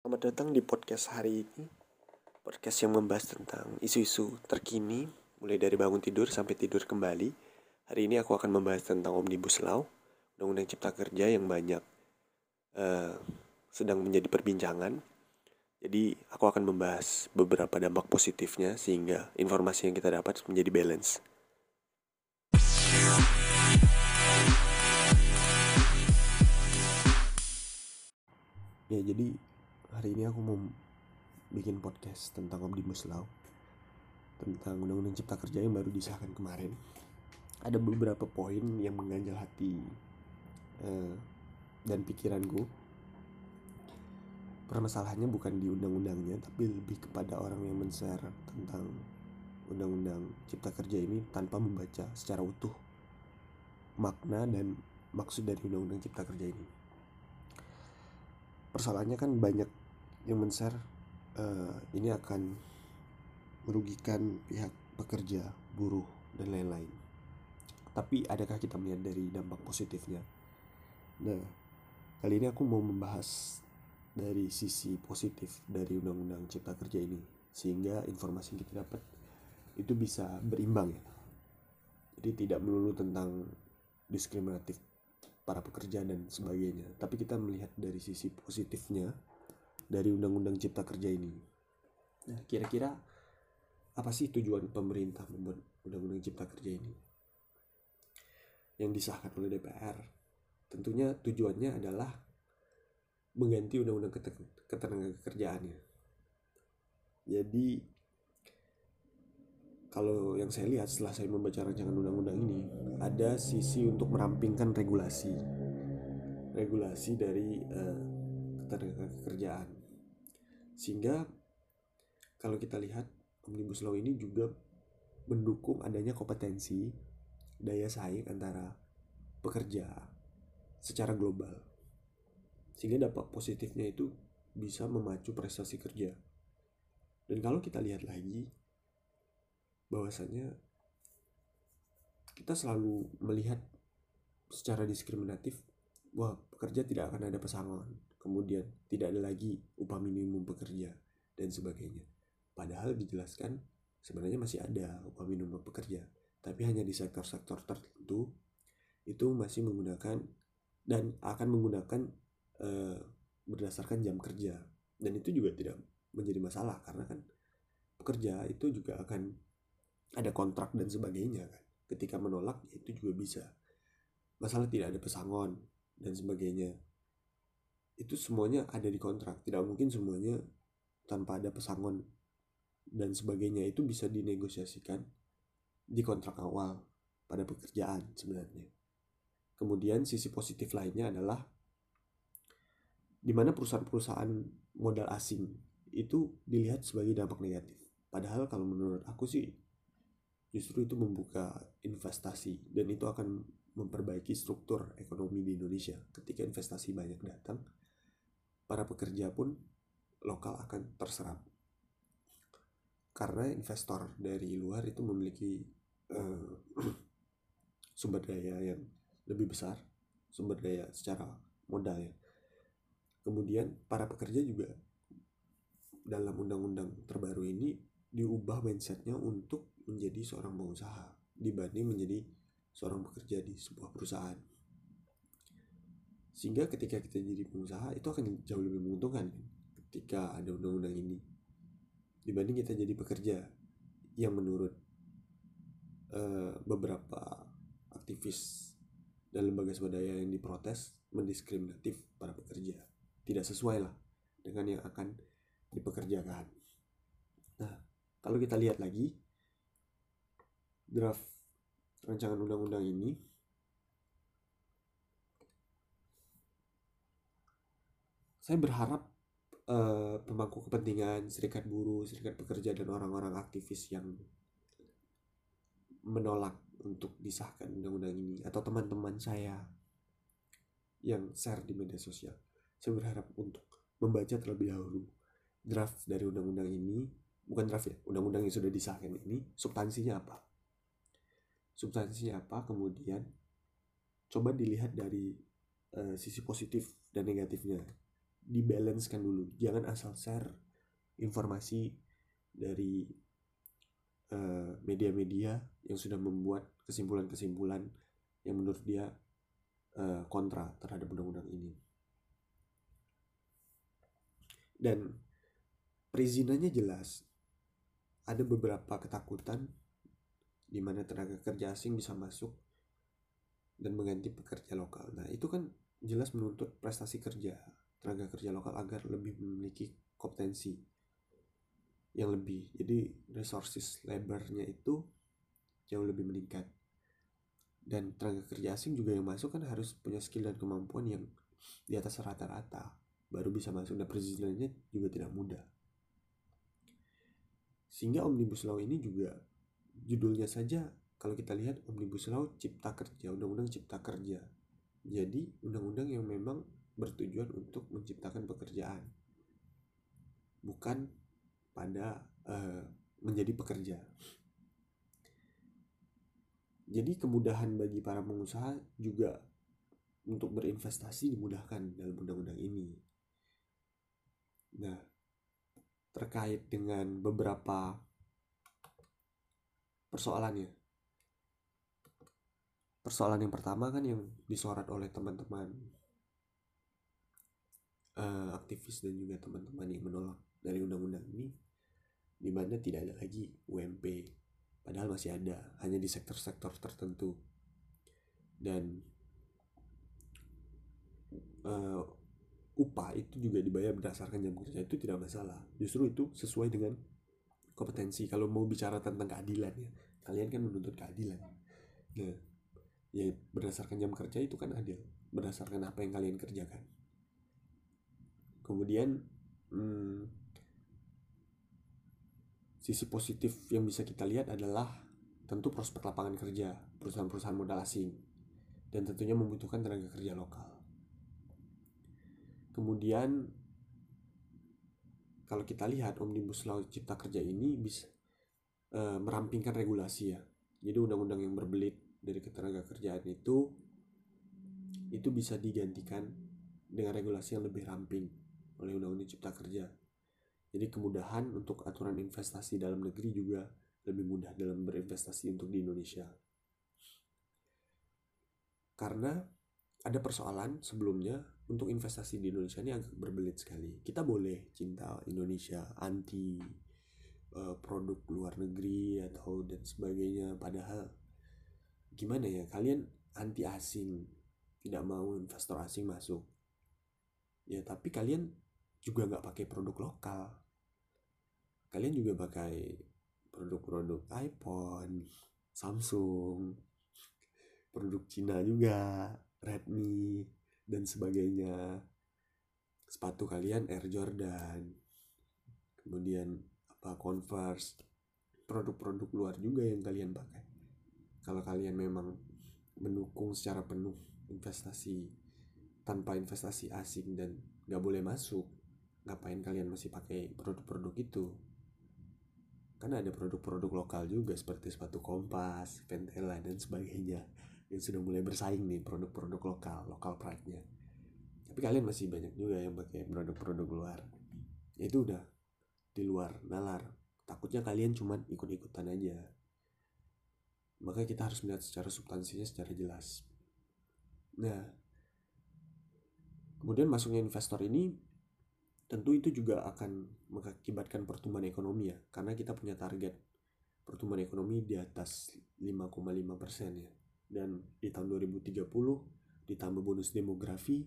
Selamat datang di podcast hari ini. Podcast yang membahas tentang isu-isu terkini Mulai dari bangun tidur sampai tidur kembali. Hari ini aku akan membahas tentang Omnibus Law Undang-Undang Cipta Kerja yang banyak uh, sedang menjadi perbincangan. Jadi aku akan membahas beberapa dampak positifnya Sehingga informasi yang kita dapat menjadi balance. Ya jadi hari ini aku mau bikin podcast tentang Omnibus Law tentang Undang-Undang Cipta Kerja yang baru disahkan kemarin. Ada beberapa poin yang mengganjal hati uh, dan pikiranku. Permasalahannya bukan di undang-undangnya, tapi lebih kepada orang yang men-share tentang Undang-Undang Cipta Kerja ini tanpa membaca secara utuh makna dan maksud dari Undang-Undang Cipta Kerja ini persoalannya kan banyak yang men-share uh, ini akan merugikan pihak pekerja, buruh dan lain-lain. Tapi adakah kita melihat dari dampak positifnya? Nah, kali ini aku mau membahas dari sisi positif dari Undang-Undang Cipta Kerja ini sehingga informasi yang kita dapat itu bisa berimbang ya. Jadi tidak melulu tentang diskriminatif para pekerja dan sebagainya. Tapi kita melihat dari sisi positifnya dari Undang-Undang Cipta Kerja ini. Nah, kira-kira apa sih tujuan pemerintah membuat Undang-Undang Cipta Kerja ini? Yang disahkan oleh DPR. Tentunya tujuannya adalah mengganti Undang-Undang Ketenagakerjaannya. Jadi kalau yang saya lihat setelah saya membaca rancangan undang-undang ini ada sisi untuk merampingkan regulasi regulasi dari uh, ketenagakerjaan sehingga kalau kita lihat omnibus law ini juga mendukung adanya kompetensi daya saing antara pekerja secara global. Sehingga dampak positifnya itu bisa memacu prestasi kerja. Dan kalau kita lihat lagi bahwasanya kita selalu melihat secara diskriminatif bahwa pekerja tidak akan ada pesangon kemudian tidak ada lagi upah minimum pekerja dan sebagainya. Padahal dijelaskan sebenarnya masih ada upah minimum pekerja tapi hanya di sektor-sektor tertentu itu masih menggunakan dan akan menggunakan e, berdasarkan jam kerja. Dan itu juga tidak menjadi masalah karena kan pekerja itu juga akan ada kontrak dan sebagainya kan. Ketika menolak itu juga bisa. Masalah tidak ada pesangon dan sebagainya itu semuanya ada di kontrak. Tidak mungkin semuanya tanpa ada pesangon. Dan sebagainya itu bisa dinegosiasikan di kontrak awal pada pekerjaan sebenarnya. Kemudian sisi positif lainnya adalah di mana perusahaan-perusahaan modal asing itu dilihat sebagai dampak negatif. Padahal kalau menurut aku sih justru itu membuka investasi dan itu akan memperbaiki struktur ekonomi di Indonesia. Ketika investasi banyak datang, para pekerja pun lokal akan terserap. Karena investor dari luar itu memiliki uh, sumber daya yang lebih besar, sumber daya secara modal ya. Kemudian para pekerja juga dalam undang-undang terbaru ini diubah mindsetnya untuk menjadi seorang pengusaha dibanding menjadi seorang pekerja di sebuah perusahaan. Sehingga ketika kita jadi pengusaha itu akan jauh lebih menguntungkan ketika ada undang-undang ini dibanding kita jadi pekerja yang menurut uh, beberapa aktivis dan lembaga swadaya yang diprotes mendiskriminatif para pekerja tidak sesuai lah dengan yang akan dipekerjakan. Nah, kalau kita lihat lagi draft rancangan undang-undang ini saya berharap uh, pemangku kepentingan serikat buruh, serikat pekerja dan orang-orang aktivis yang menolak untuk disahkan undang-undang ini atau teman-teman saya yang share di media sosial. Saya berharap untuk membaca terlebih dahulu draft dari undang-undang ini. Bukan draft ya undang-undang yang sudah disahkan ini substansinya apa? Substansinya apa? Kemudian coba dilihat dari uh, sisi positif dan negatifnya dibalancekan dulu. Jangan asal share informasi dari eh, media-media uh, yang sudah membuat kesimpulan-kesimpulan yang menurut dia uh, kontra terhadap undang-undang ini. Dan perizinannya jelas. Ada beberapa ketakutan di mana tenaga kerja asing bisa masuk dan mengganti pekerja lokal. Nah, itu kan jelas menuntut prestasi kerja tenaga kerja lokal agar lebih memiliki kompetensi yang lebih. Jadi resources labornya itu jauh lebih meningkat. Dan tenaga kerja asing juga yang masuk kan harus punya skill dan kemampuan yang di atas rata-rata baru bisa masuk dan perizinannya juga tidak mudah. Sehingga Omnibus Law ini juga judulnya saja kalau kita lihat Omnibus Law Cipta Kerja, Undang-Undang Cipta Kerja. Jadi undang-undang yang memang bertujuan untuk menciptakan pekerjaan. Bukan pada uh, menjadi pekerja. Jadi kemudahan bagi para pengusaha juga untuk berinvestasi dimudahkan dalam undang-undang ini. Nah, terkait dengan beberapa persoalannya. Persoalan yang pertama kan yang disorot oleh teman-teman uh, aktivis dan juga teman-teman yang menolak dari undang-undang ini di mana tidak ada lagi UMP padahal masih ada hanya di sektor-sektor tertentu. Dan uh, upah itu juga dibayar berdasarkan jam kerja itu tidak masalah. Justru itu sesuai dengan kompetensi. Kalau mau bicara tentang keadilan ya kalian kan menuntut keadilan. Nah ya berdasarkan jam kerja itu kan adil berdasarkan apa yang kalian kerjakan kemudian hmm, sisi positif yang bisa kita lihat adalah tentu prospek lapangan kerja perusahaan-perusahaan modal asing dan tentunya membutuhkan tenaga kerja lokal Kemudian kalau kita lihat Omnibus Law Cipta Kerja ini bisa e, merampingkan regulasi ya. Jadi undang-undang yang berbelit dari ketenaga kerjaan itu itu bisa digantikan dengan regulasi yang lebih ramping oleh Undang-Undang Cipta Kerja. Jadi kemudahan untuk aturan investasi dalam negeri juga lebih mudah dalam berinvestasi untuk di Indonesia. Karena ada persoalan sebelumnya untuk investasi di Indonesia ini agak berbelit sekali. Kita boleh cinta Indonesia, anti uh, produk luar negeri atau dan sebagainya. Padahal gimana ya kalian anti asing, tidak mau investor asing masuk. Ya tapi kalian juga nggak pakai produk lokal. Kalian juga pakai produk-produk iPhone, Samsung, produk Cina juga, Redmi, dan sebagainya sepatu kalian Air Jordan kemudian apa Converse produk-produk luar juga yang kalian pakai kalau kalian memang mendukung secara penuh investasi tanpa investasi asing dan nggak boleh masuk ngapain kalian masih pakai produk-produk itu? Kan ada produk-produk lokal juga seperti sepatu kompas, Ventela dan sebagainya. Yang sudah mulai bersaing nih produk-produk lokal lokal pride-nya. Tapi kalian masih banyak juga yang pakai produk-produk luar. Ya itu udah di luar nalar. Takutnya kalian cuman ikut-ikutan aja. Maka kita harus melihat secara substansinya secara jelas. Nah kemudian masuknya investor ini tentu itu juga akan mengakibatkan pertumbuhan ekonomi ya karena kita punya target pertumbuhan ekonomi di atas 5,5 persen ya. Dan di tahun 2030 ditambah bonus demografi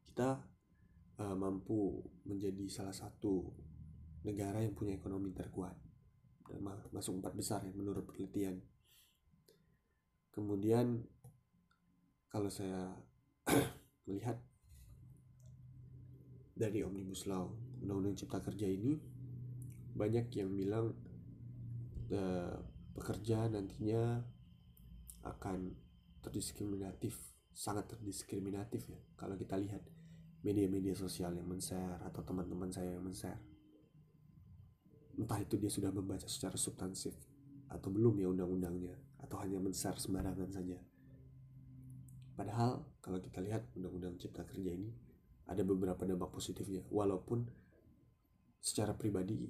kita uh, mampu menjadi salah satu negara yang punya ekonomi terkuat. Dan masuk empat besar ya menurut penelitian. Kemudian kalau saya melihat dari omnibus law undang-undang cipta kerja ini banyak yang bilang uh, pekerja nantinya akan terdiskriminatif sangat terdiskriminatif ya kalau kita lihat media-media sosial yang men-share atau teman-teman saya yang men-share. Entah itu dia sudah membaca secara substansif atau belum ya undang-undangnya atau hanya men-share sembarangan saja. Padahal kalau kita lihat undang-undang cipta kerja ini ada beberapa dampak positifnya walaupun secara pribadi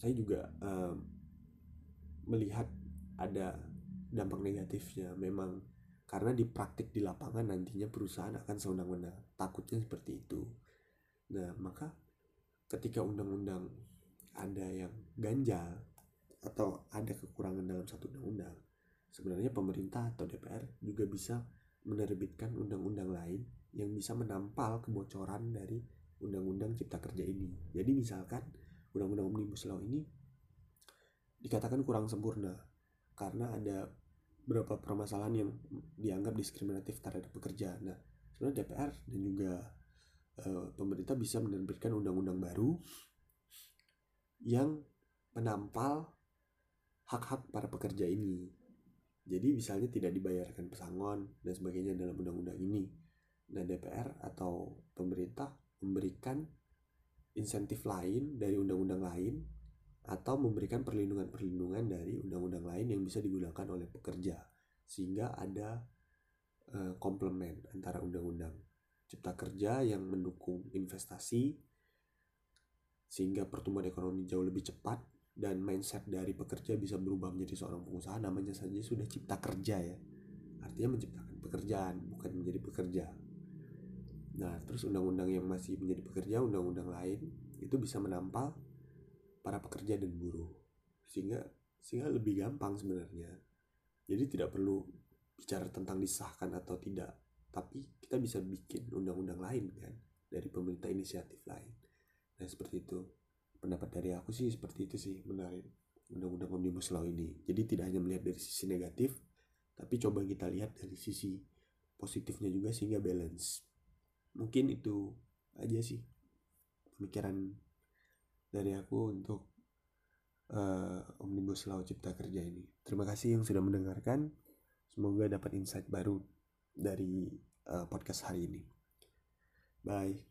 saya juga um, melihat ada dampak negatifnya. Memang karena di praktik di lapangan nantinya perusahaan akan sewenang-wenang takutnya seperti itu. Nah maka ketika undang-undang ada yang ganjal atau ada kekurangan dalam satu undang-undang sebenarnya pemerintah atau DPR juga bisa menerbitkan undang-undang lain yang bisa menampal kebocoran dari undang-undang cipta kerja ini jadi misalkan undang-undang omnibus law ini dikatakan kurang sempurna karena ada beberapa permasalahan yang dianggap diskriminatif terhadap pekerja. Nah, sebenarnya DPR dan juga e, pemerintah bisa menerbitkan undang-undang baru yang menampal hak-hak para pekerja ini. Jadi misalnya tidak dibayarkan pesangon dan sebagainya dalam undang-undang ini. Nah, DPR atau pemerintah memberikan insentif lain dari undang-undang lain atau memberikan perlindungan-perlindungan dari undang-undang lain yang bisa digunakan oleh pekerja sehingga ada uh, komplement antara undang-undang cipta kerja yang mendukung investasi sehingga pertumbuhan ekonomi jauh lebih cepat dan mindset dari pekerja bisa berubah menjadi seorang pengusaha namanya saja sudah cipta kerja ya artinya menciptakan pekerjaan bukan menjadi pekerja Nah, terus undang-undang yang masih menjadi pekerja, undang-undang lain itu bisa menampal para pekerja dan buruh. Sehingga sehingga lebih gampang sebenarnya. Jadi tidak perlu bicara tentang disahkan atau tidak, tapi kita bisa bikin undang-undang lain kan dari pemerintah inisiatif lain. Nah, seperti itu. Pendapat dari aku sih seperti itu sih menarik undang-undang omnibus law ini. Jadi tidak hanya melihat dari sisi negatif, tapi coba kita lihat dari sisi positifnya juga sehingga balance. Mungkin itu aja sih pemikiran dari aku untuk uh, omnibus law cipta kerja ini. Terima kasih yang sudah mendengarkan. Semoga dapat insight baru dari uh, podcast hari ini. Bye